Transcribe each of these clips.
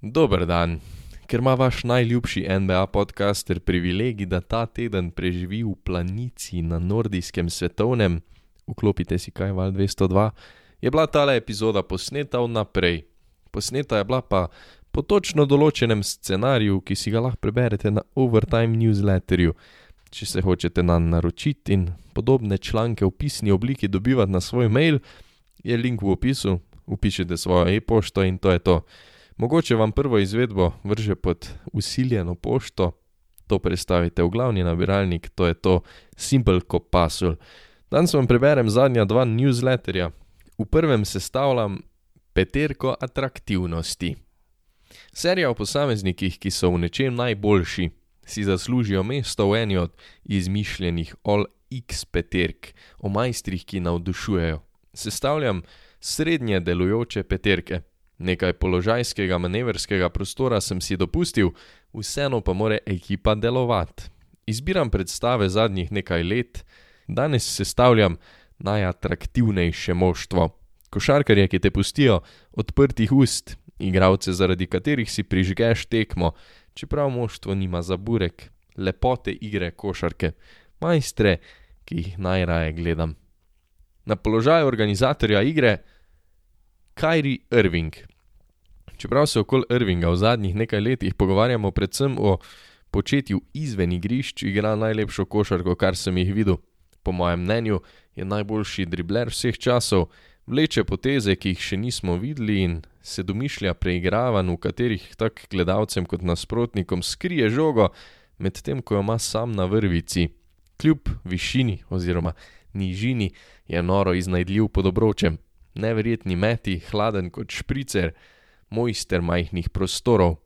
Dober dan. Ker ima vaš najljubši NBA podcaster privilegij, da ta teden preživi v planici na nordijskem svetovnem, vklopite si kaj val 202, je bila tale epizoda posneta vnaprej. Posneta je bila pa po točno določenem scenariju, ki si ga lahko preberete na Overtime newsletterju. Če se hočete nam naročiti in podobne članke v pisni obliki dobivati na svoj mail, je link v opisu, upišite svojo e-pošto in to je to. Mogoče vam prvo izvedbo vrže pod usiljeno pošto, to prestavite v glavni nabiralnik, to je to Simple kot pasul. Danes vam preberem zadnja dva newsletterja. V prvem sestavljam peterko atraktivnosti. Serija o posameznikih, ki so v nečem najboljši, si zaslužijo mesto v eni od izmišljenih All X peterk o majstrih, ki navdušujejo. Sestavljam srednje delujoče peterke. Nekaj položajskega manevrskega prostora sem si dopustil, vseeno pa mora ekipa delovati. Izbiram predstave zadnjih nekaj let, danes sestavljam najatraktivnejše moštvo. Košarkarje, ki te pustijo odprtih ust, igralce, zaradi katerih si prižgeš tekmo, čeprav moštvo nima za burek, lepote igre košarke, majstre, ki jih najraje gledam. Na položaju organizatorja igre Kyrie Irving. Čeprav se okoli Irvinga v zadnjih nekaj letih pogovarjamo predvsem o početju izven igrišč, igra najlepšo košarko, kar sem jih videl. Po mojem mnenju je najboljši dribler vseh časov, vleče poteze, ki jih še nismo videli in se domišlja preigravanj, v katerih tak gledalcem kot nasprotnikom skrije žogo, medtem ko jo ima sam na vrvici. Kljub višini oziroma nižini je noro iznajdljiv pod obročem. Neverjetni meti, hladen kot špricer, mojster majhnih prostorov.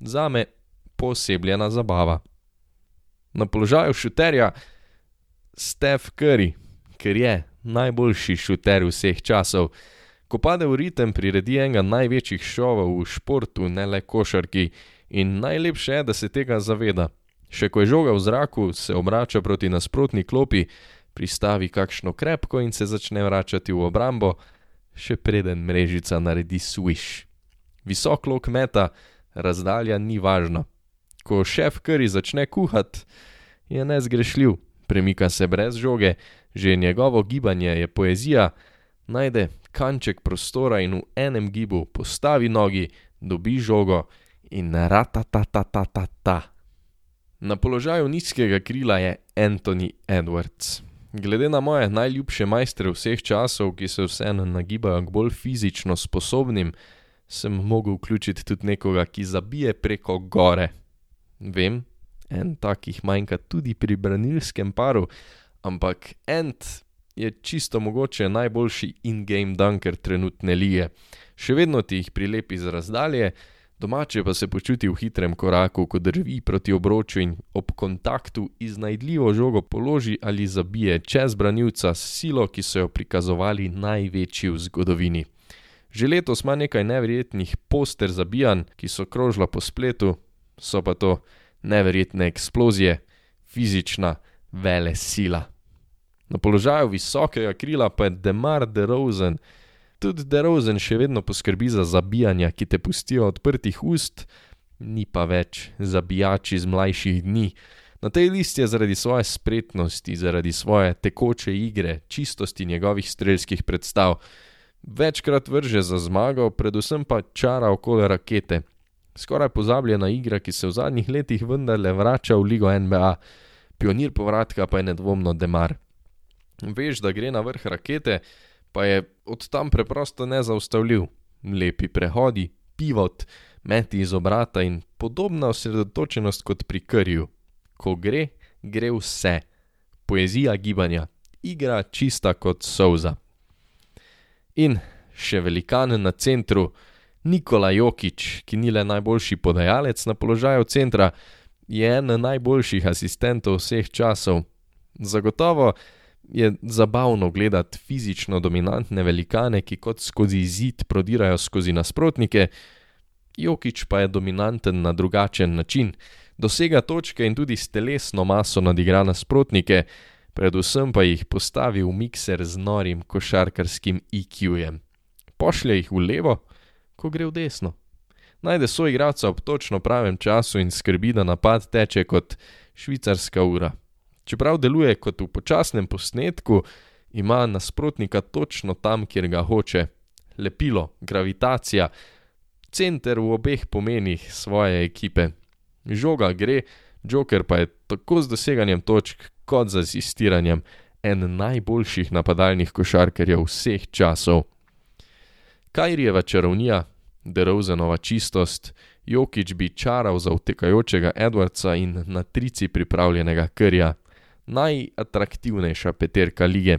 Zame posebljena zabava. Na položaju šuterja Steph Curry, ker je najboljši šuter vseh časov. Ko pade v ritem, priredi enega največjih šovov v športu, ne le košarki, in najlepše je, da se tega zaveda. Še ko je žoga v zraku, se obrača proti nasprotni klopi, pristavi kakšno krepko in se začne vračati v obrambo, še preden mrežica naredi swish. Visok lok meta, razdalja ni važna. Ko šef Curry začne kuhati, je nezgrešljiv, premika se brez žoge, že njegovo gibanje je poezija, najde kanček prostora in v enem gibu postavi nogi, dobi žogo in ratatatatata. Na položaju nizkega krila je Anthony Edwards. Glede na moje najljubše majstre vseh časov, ki se vseeno nagibajo k bolj fizično sposobnim, sem mogel vključiti tudi nekoga, ki zabije preko gore. Vem, en takih manjka tudi pri branilskem paru, ampak Ant je čisto mogoče najboljši in-game dunker trenutne lige. Še vedno ti jih prilepi z razdalje, domače pa se počuti v hitrem koraku, ko drvi proti obroču in ob kontaktu iznajdljivo žogo položi ali zabije čez branilca s silo, ki so jo prikazovali največji v zgodovini. Že letos ima nekaj neverjetnih poster zabijanj, ki so krožila po spletu, so pa to neverjetne eksplozije, fizična vele sila. Na položaju visokega krila pa je Demar DeRozan. Tudi DeRozan še vedno poskrbi za zabijanja, ki te pustijo odprtih ust, ni pa več zabijač iz mlajših dni. Na tej listi je zaradi svoje spretnosti, zaradi svoje tekoče igre, čistosti njegovih strelskih predstav. Večkrat vrže za zmago, predvsem pa čara okoli rakete. Skoraj pozabljena igra, ki se v zadnjih letih vendarle vrača v ligo NBA, pionir povratka pa je nedvomno Demar. Veš, da gre na vrh rakete, pa je od tam preprosto nezaustavljiv. Lepi prehodi, pivot, meti iz obrata in podobna osredotočenost kot pri krju. Ko gre, gre vse. Poezija gibanja, igra čista kot solza. In še velikan na centru, Nikola Jokič, ki ni le najboljši podajalec na položaju centra, je en najboljših asistentov vseh časov. Zagotovo je zabavno gledati fizično dominantne velikane, ki kot skozi zid prodirajo skozi nasprotnike, Jokič pa je dominanten na drugačen način, dosega točke in tudi s telesno maso nadigra nasprotnike, predvsem pa jih postavi v mikser z norim košarkarskim IQ-jem. Pošlje jih v levo, ko gre v desno. najde svoj igralca ob točno pravem času in skrbi, da napad teče kot švicarska ura. Čeprav deluje kot v počasnem posnetku, ima nasprotnika točno tam, kjer ga hoče. Lepilo, gravitacija, center v obeh pomenih svoje ekipe. Žoga gre, Joker pa je tako z doseganjem točk kot z asistiranjem en najboljših napadalnih košarkarjev vseh časov. Kajrijeva čarovnija, Derozanova čistost, Jokič bi čaral za utekajočega Edwardsa in na trici pripravljenega krja, najatraktivnejša peterka lige.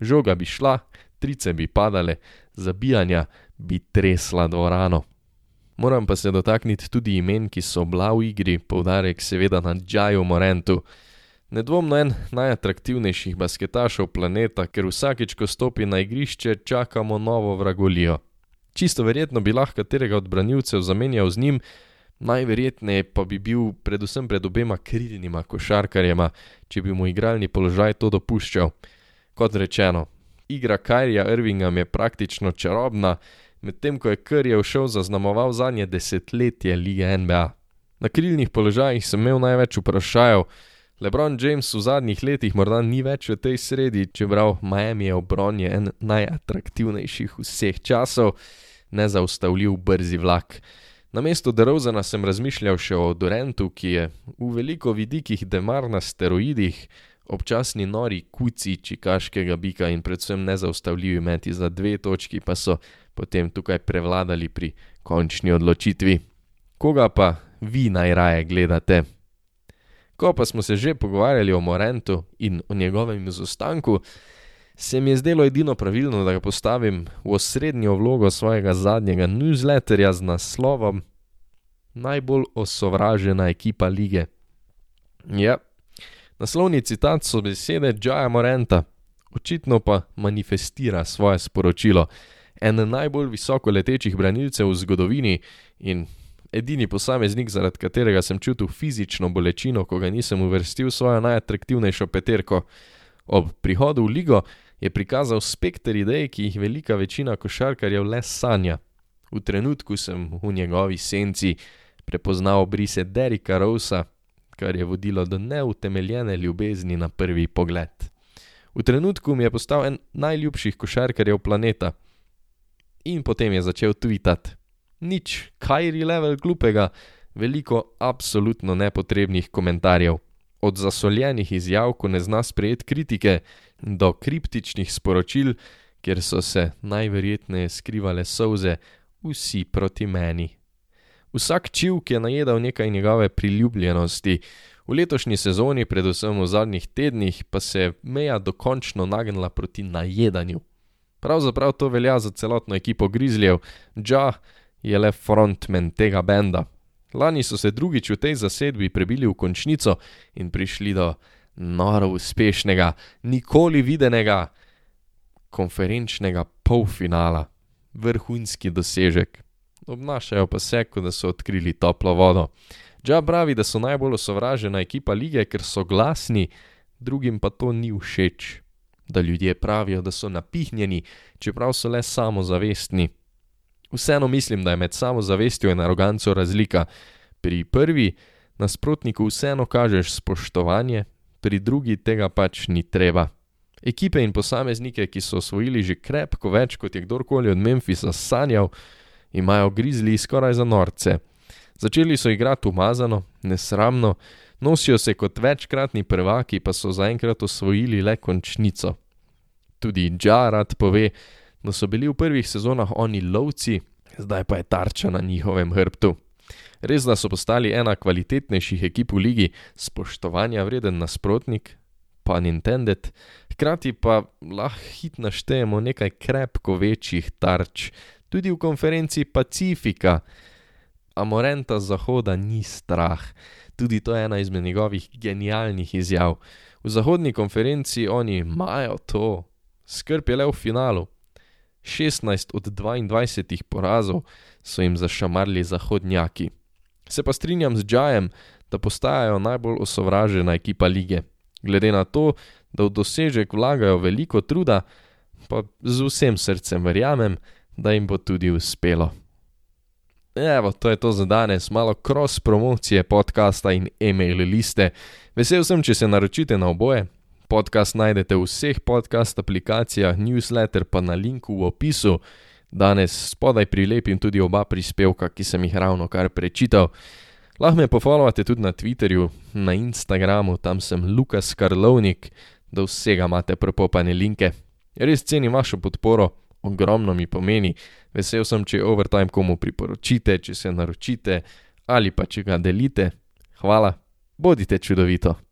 Žoga bi šla, trice bi padale, zabijanja bi tresla dvorano. Moram pa se dotakniti tudi imen, ki so bila v igri, poudarek seveda na Džaju Morentu. Nedvomno en najatraktivnejših basketašov planeta, ker vsakič, ko stopi na igrišče, čakamo novo vragolijo. Čisto verjetno bi lahko katerega od branilcev zamenjal z njim, najverjetneje pa bi bil predvsem pred obema krilnima košarkarjema, če bi mu igralni položaj to dopuščal. Kot rečeno, igra Kajrija Irvinga je praktično čarobna, medtem ko je Krjev šel zaznamoval zadnje desetletje lige NBA. Na krilnih položajih sem imel največ vprašajev. Lebron James v zadnjih letih morda ni več v tej sredi, čeprav Miami je obronje en najatraktivnejših vseh časov, nezaustavljiv brzi vlak. Na mesto Derozana sem razmišljal še o Durantu, ki je v veliko vidikih demar na steroidih, občasni nori kuci čikaškega bika in predvsem nezaustavljivi meti za dve točki pa so potem tukaj prevladali pri končni odločitvi. Koga pa vi najraje gledate? Ko pa smo se že pogovarjali o Morentu in o njegovem izostanku, se mi je zdelo edino pravilno, da ga postavim v osrednjo vlogo svojega zadnjega newsletterja z naslovom Najbolj osovražena ekipa lige. Ja, naslovni citat so besede Džaja Morenta, očitno pa manifestira svoje sporočilo. En najbolj visoko letečih branilcev v zgodovini in edini posameznik, zaradi katerega sem čutil fizično bolečino, ko ga nisem uvrstil v svojo najatraktivnejšo peterko. Ob prihodu v ligo je prikazal spekter idej, ki jih velika večina košarkarjev le sanja. V trenutku sem v njegovi senci prepoznal brise Derika Rosa, kar je vodilo do neutemeljene ljubezni na prvi pogled. V trenutku mi je postal en najljubših košarkarjev planeta. In potem je začel tvitati nič Kajri level glupega, veliko absolutno nepotrebnih komentarjev. Od zasoljenih izjav, ko ne zna sprejeti kritike, do kriptičnih sporočil, kjer so se najverjetneje skrivale solze, vsi proti meni. Vsak čivk je najedal nekaj njegove priljubljenosti, v letošnji sezoni, predvsem v zadnjih tednih, pa se je meja dokončno nagnila proti najedanju. Pravzaprav to velja za celotno ekipo Grizzljev, Džah je le frontmen tega benda. Lani so se drugič v tej zasedbi prebili v končnico in prišli do noro uspešnega, nikoli videnega konferenčnega polfinala. Vrhunski dosežek. Obnašajo pa se, kot da so odkrili toplo vodo. Džab pravi, da so najbolj osovražena ekipa lige, ker so glasni, drugim pa to ni všeč. Da ljudje pravijo, da so napihnjeni, čeprav so le samozavestni. Vseeno mislim, da je med samozavestjo in aroganco razlika. Pri prvi nasprotniku vseeno kažeš spoštovanje, pri drugi tega pač ni treba. Ekipe in posameznike, ki so osvojili že krepko več kot je kdorkoli od Memphisa sanjal, imajo grizli skoraj za norce. Začeli so igrati umazano, nesramno, nosijo se kot večkratni prvaki, pa so zaenkrat osvojili le končnico. Tudi Džarat pove, da so bili v prvih sezonah oni lovci, zdaj pa je tarča na njihovem hrbtu. Res da so postali ena kvalitetnejših ekip v ligi, spoštovanja vreden nasprotnik, pa Nintendo, hkrati pa lahko hit naštejemo nekaj krepko večjih tarč, tudi v konferenci Pacifika. Amorenta zahoda ni strah, tudi to je ena izmed njegovih genialnih izjav. V zahodni konferenci oni imajo to, skrb je le v finalu. 16 od 22 porazov so jim zašamarili zahodnjaki. Se pa strinjam z Džajem, da postajajo najbolj osovražena ekipa lige. Glede na to, da v dosežek vlagajo veliko truda, pa z vsem srcem verjamem, da jim bo tudi uspelo. Evo, to je to za danes, malo cross promocije podcasta in e-mail liste. Vesel sem, če se naročite na oboje. Podcast najdete v vseh podcast aplikacijah, newsletter pa na linku v opisu. Danes spodaj prilepim tudi oba prispevka, ki sem jih ravno kar prečital. Lahko me pofollowate tudi na Twitterju, na Instagramu, tam sem Lukas Karlovnik, do vsega imate prepopane linke. Res cenim vašo podporo, ogromno mi pomeni. Vesel sem, če overtime komu priporočite, če se naročite ali pa če ga delite. Hvala, bodite čudovito.